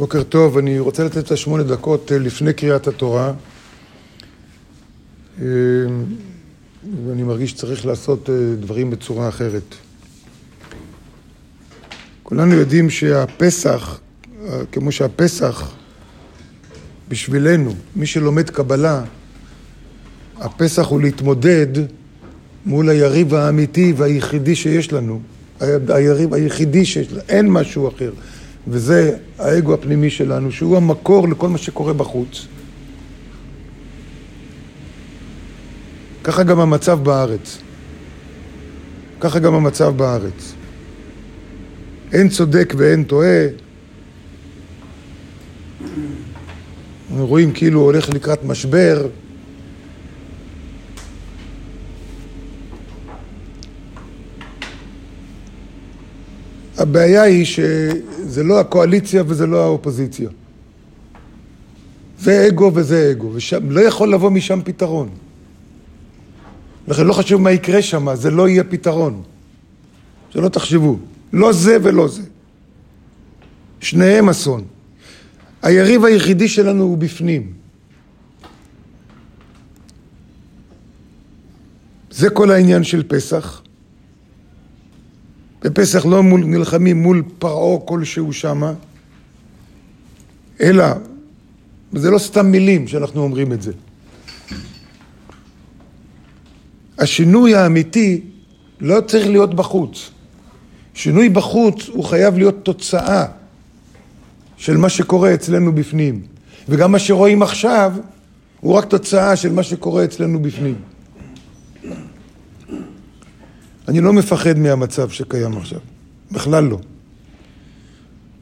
בוקר טוב, אני רוצה לתת את השמונה דקות אה, לפני קריאת התורה. אה, ואני מרגיש שצריך לעשות אה, דברים בצורה אחרת. כולנו יודעים שהפסח, כמו שהפסח בשבילנו, מי שלומד קבלה, הפסח הוא להתמודד מול היריב האמיתי והיחידי שיש לנו. היריב היחידי שיש לנו, אין משהו אחר. וזה האגו הפנימי שלנו, שהוא המקור לכל מה שקורה בחוץ. ככה גם המצב בארץ. ככה גם המצב בארץ. אין צודק ואין טועה. רואים כאילו הולך לקראת משבר. הבעיה היא שזה לא הקואליציה וזה לא האופוזיציה. זה אגו וזה אגו, ולא יכול לבוא משם פתרון. לכן לא חשוב מה יקרה שם, זה לא יהיה פתרון. שלא תחשבו. לא זה ולא זה. שניהם אסון. היריב היחידי שלנו הוא בפנים. זה כל העניין של פסח. בפסח לא מול, נלחמים מול פרעה כלשהו שמה, אלא, וזה לא סתם מילים שאנחנו אומרים את זה. השינוי האמיתי לא צריך להיות בחוץ. שינוי בחוץ הוא חייב להיות תוצאה של מה שקורה אצלנו בפנים. וגם מה שרואים עכשיו הוא רק תוצאה של מה שקורה אצלנו בפנים. אני לא מפחד מהמצב שקיים עכשיו, בכלל לא.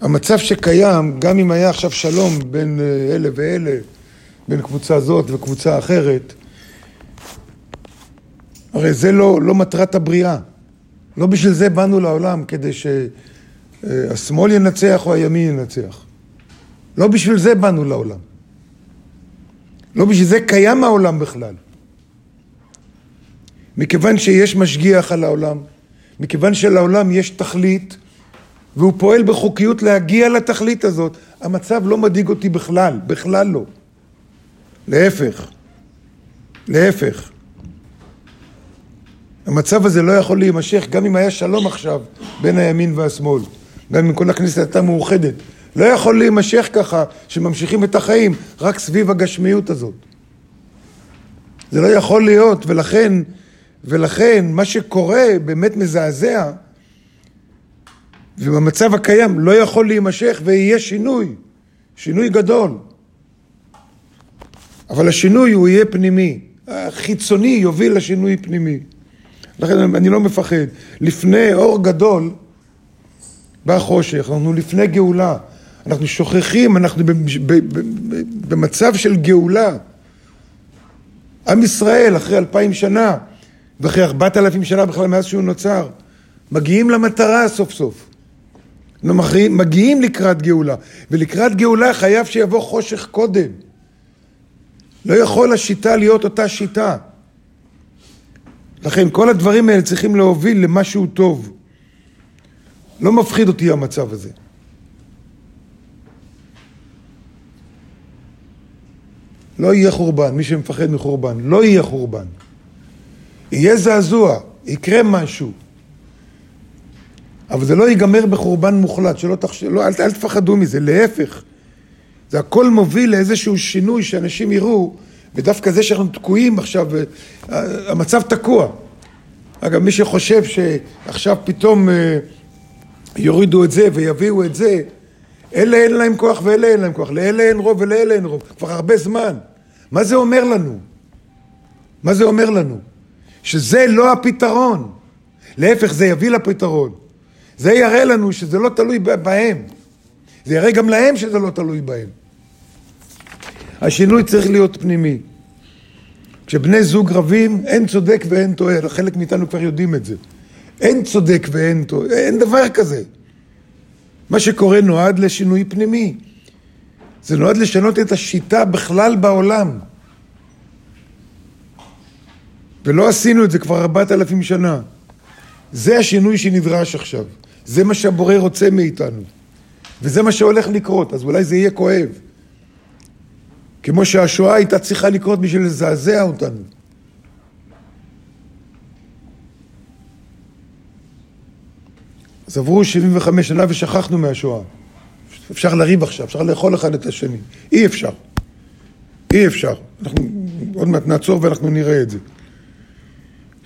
המצב שקיים, גם אם היה עכשיו שלום בין אה, אלה ואלה, בין קבוצה זאת וקבוצה אחרת, הרי זה לא, לא מטרת הבריאה. לא בשביל זה באנו לעולם, כדי שהשמאל ינצח או הימין ינצח. לא בשביל זה באנו לעולם. לא בשביל זה קיים העולם בכלל. מכיוון שיש משגיח על העולם, מכיוון שלעולם יש תכלית, והוא פועל בחוקיות להגיע לתכלית הזאת, המצב לא מדאיג אותי בכלל, בכלל לא. להפך, להפך. המצב הזה לא יכול להימשך גם אם היה שלום עכשיו בין הימין והשמאל, גם אם כל הכנסת הייתה מאוחדת. לא יכול להימשך ככה שממשיכים את החיים רק סביב הגשמיות הזאת. זה לא יכול להיות, ולכן ולכן מה שקורה באמת מזעזע, ובמצב הקיים לא יכול להימשך ויהיה שינוי, שינוי גדול. אבל השינוי הוא יהיה פנימי, החיצוני יוביל לשינוי פנימי. לכן אני לא מפחד. לפני אור גדול בא חושך, אנחנו לפני גאולה. אנחנו שוכחים, אנחנו במצב של גאולה. עם ישראל, אחרי אלפיים שנה, ואחרי ארבעת אלפים שנה בכלל מאז שהוא נוצר, מגיעים למטרה סוף סוף. מגיעים לקראת גאולה, ולקראת גאולה חייב שיבוא חושך קודם. לא יכול השיטה להיות אותה שיטה. לכן כל הדברים האלה צריכים להוביל למשהו טוב. לא מפחיד אותי המצב הזה. לא יהיה חורבן, מי שמפחד מחורבן, לא יהיה חורבן. יהיה זעזוע, יקרה משהו. אבל זה לא ייגמר בחורבן מוחלט, שלא תחשבו, לא, אל, אל תפחדו מזה, להפך. זה הכל מוביל לאיזשהו שינוי שאנשים יראו, ודווקא זה שאנחנו תקועים עכשיו, אה, המצב תקוע. אגב, מי שחושב שעכשיו פתאום אה, יורידו את זה ויביאו את זה, אלה אין להם כוח ואלה אין להם כוח, לאלה אין רוב ולאלה אין רוב, כבר הרבה זמן. מה זה אומר לנו? מה זה אומר לנו? שזה לא הפתרון. להפך, זה יביא לפתרון. זה יראה לנו שזה לא תלוי בהם. זה יראה גם להם שזה לא תלוי בהם. השינוי צריך להיות פנימי. כשבני זוג רבים, אין צודק ואין טועה. חלק מאיתנו כבר יודעים את זה. אין צודק ואין טועה. אין דבר כזה. מה שקורה נועד לשינוי פנימי. זה נועד לשנות את השיטה בכלל בעולם. ולא עשינו את זה כבר ארבעת אלפים שנה. זה השינוי שנדרש עכשיו. זה מה שהבורא רוצה מאיתנו. וזה מה שהולך לקרות, אז אולי זה יהיה כואב. כמו שהשואה הייתה צריכה לקרות בשביל לזעזע אותנו. אז עברו 75 שנה ושכחנו מהשואה. אפשר לריב עכשיו, אפשר לאכול אחד את השני. אי אפשר. אי אפשר. אנחנו עוד מעט נעצור ואנחנו נראה את זה.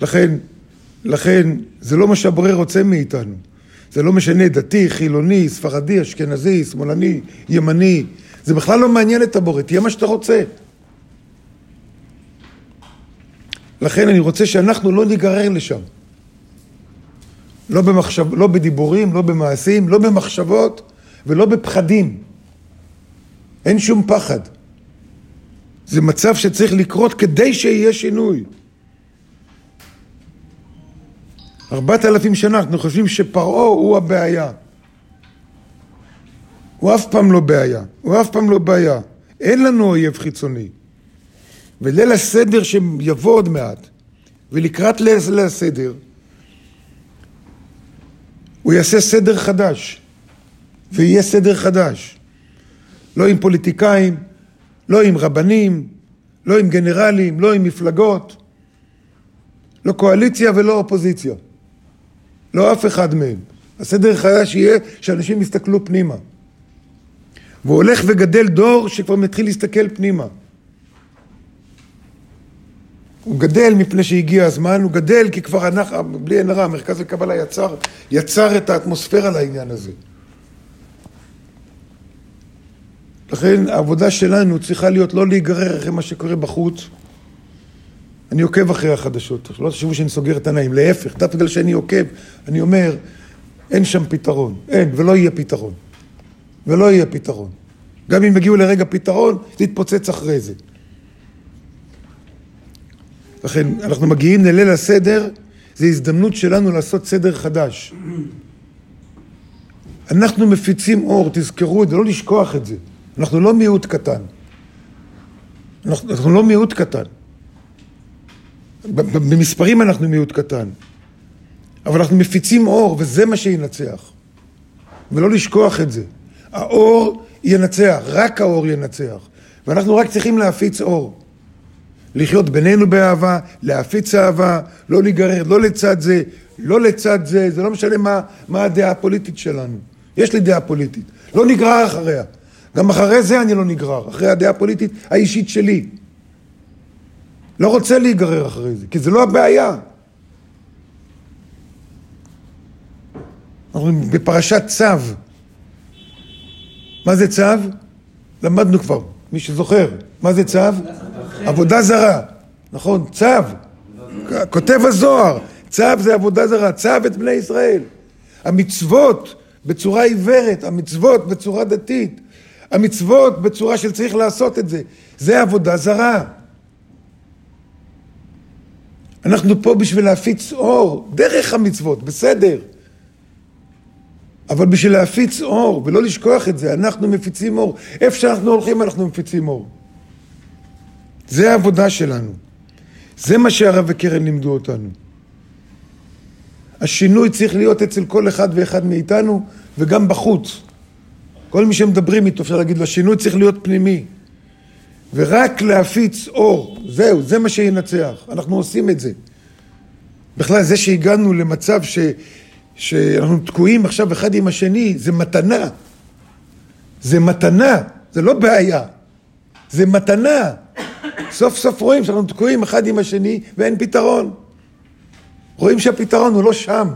לכן, לכן, זה לא מה שהבורא רוצה מאיתנו. זה לא משנה דתי, חילוני, ספרדי, אשכנזי, שמאלני, ימני. זה בכלל לא מעניין את הבורא, תהיה מה שאתה רוצה. לכן אני רוצה שאנחנו לא ניגרר לשם. לא, במחשב, לא בדיבורים, לא במעשים, לא במחשבות ולא בפחדים. אין שום פחד. זה מצב שצריך לקרות כדי שיהיה שינוי. ארבעת אלפים שנה אנחנו חושבים שפרעה הוא הבעיה. הוא אף פעם לא בעיה, הוא אף פעם לא בעיה. אין לנו אויב חיצוני. וליל הסדר שיבוא עוד מעט, ולקראת ליל הסדר, הוא יעשה סדר חדש, ויהיה סדר חדש. לא עם פוליטיקאים, לא עם רבנים, לא עם גנרלים, לא עם מפלגות, לא קואליציה ולא אופוזיציה. לא אף אחד מהם. הסדר החדש יהיה שאנשים יסתכלו פנימה. והוא הולך וגדל דור שכבר מתחיל להסתכל פנימה. הוא גדל מפני שהגיע הזמן, הוא גדל כי כבר אנחנו, בלי עין הרע, מרכז הקבלה יצר, יצר את האטמוספירה לעניין הזה. לכן העבודה שלנו צריכה להיות לא להיגרר אחרי מה שקורה בחוץ. אני עוקב אחרי החדשות, לא תחשבו שאני סוגר את העיניים, להפך, דווקא בגלל שאני עוקב, אני אומר, אין שם פתרון, אין, ולא יהיה פתרון. ולא יהיה פתרון. גם אם יגיעו לרגע פתרון, זה יתפוצץ אחרי זה. לכן, אנחנו מגיעים לליל הסדר, זו הזדמנות שלנו לעשות סדר חדש. אנחנו מפיצים אור, תזכרו את זה, לא לשכוח את זה. אנחנו לא מיעוט קטן. אנחנו, אנחנו לא מיעוט קטן. במספרים אנחנו מיעוט קטן. אבל אנחנו מפיצים אור, וזה מה שינצח. ולא לשכוח את זה. האור ינצח, רק האור ינצח. ואנחנו רק צריכים להפיץ אור. לחיות בינינו באהבה, להפיץ אהבה, לא להיגרר, לא לצד זה, לא לצד זה, זה לא משנה מה, מה הדעה הפוליטית שלנו. יש לי דעה פוליטית, לא נגרר אחריה. גם אחרי זה אני לא נגרר, אחרי הדעה הפוליטית האישית שלי. לא רוצה להיגרר אחרי זה, כי זה לא הבעיה. אנחנו בפרשת צו. מה זה צו? למדנו כבר, מי שזוכר. מה זה צו? עבודה זרה. נכון, צו. כותב הזוהר, צו זה עבודה זרה, צו את בני ישראל. המצוות בצורה עיוורת, המצוות בצורה דתית, המצוות בצורה של צריך לעשות את זה, זה עבודה זרה. אנחנו פה בשביל להפיץ אור, דרך המצוות, בסדר. אבל בשביל להפיץ אור, ולא לשכוח את זה, אנחנו מפיצים אור. איפה שאנחנו הולכים אנחנו מפיצים אור. זה העבודה שלנו. זה מה שהרב וקרן לימדו אותנו. השינוי צריך להיות אצל כל אחד ואחד מאיתנו, וגם בחוץ. כל מי שמדברים איתו, אפשר להגיד לו, השינוי צריך להיות פנימי. ורק להפיץ אור, זהו, זה מה שינצח. אנחנו עושים את זה. בכלל, זה שהגענו למצב ש, שאנחנו תקועים עכשיו אחד עם השני, זה מתנה. זה מתנה, זה לא בעיה. זה מתנה. סוף סוף רואים שאנחנו תקועים אחד עם השני ואין פתרון. רואים שהפתרון הוא לא שם,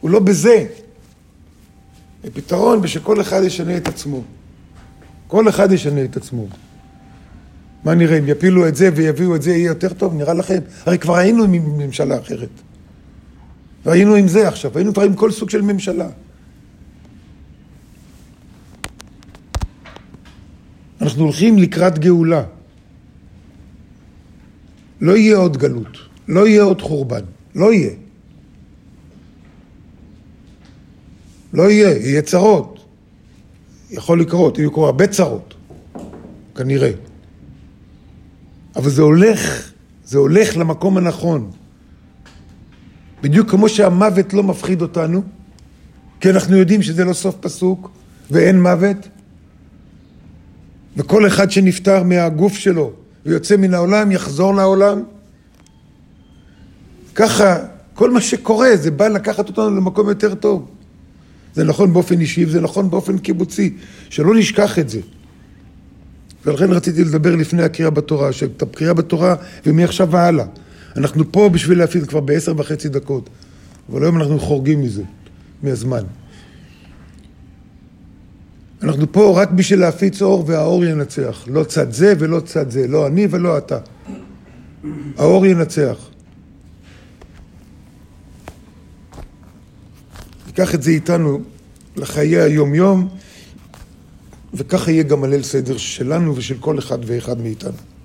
הוא לא בזה. הפתרון בשכל אחד ישנה את עצמו. כל אחד ישנה את עצמו. מה נראה, אם יפילו את זה ויביאו את זה, יהיה יותר טוב? נראה לכם? הרי כבר היינו עם ממשלה אחרת. והיינו עם זה עכשיו, היינו כבר עם כל סוג של ממשלה. אנחנו הולכים לקראת גאולה. לא יהיה עוד גלות, לא יהיה עוד חורבן, לא יהיה. לא יהיה, יהיה צרות. יכול לקרות, יהיו כבר הרבה צרות, כנראה. אבל זה הולך, זה הולך למקום הנכון. בדיוק כמו שהמוות לא מפחיד אותנו, כי אנחנו יודעים שזה לא סוף פסוק, ואין מוות, וכל אחד שנפטר מהגוף שלו ויוצא מן העולם יחזור לעולם. ככה, כל מה שקורה זה בא לקחת אותנו למקום יותר טוב. זה נכון באופן אישי וזה נכון באופן קיבוצי, שלא נשכח את זה. ולכן רציתי לדבר לפני הקריאה בתורה, שאת הקריאה בתורה ומעכשיו והלאה. אנחנו פה בשביל להפעיל כבר בעשר וחצי דקות, אבל היום אנחנו חורגים מזה, מהזמן. אנחנו פה רק בשביל להפיץ אור והאור ינצח. לא צד זה ולא צד זה, לא אני ולא אתה. האור ינצח. ניקח את זה איתנו לחיי היום-יום, וככה יהיה גם הליל סדר שלנו ושל כל אחד ואחד מאיתנו.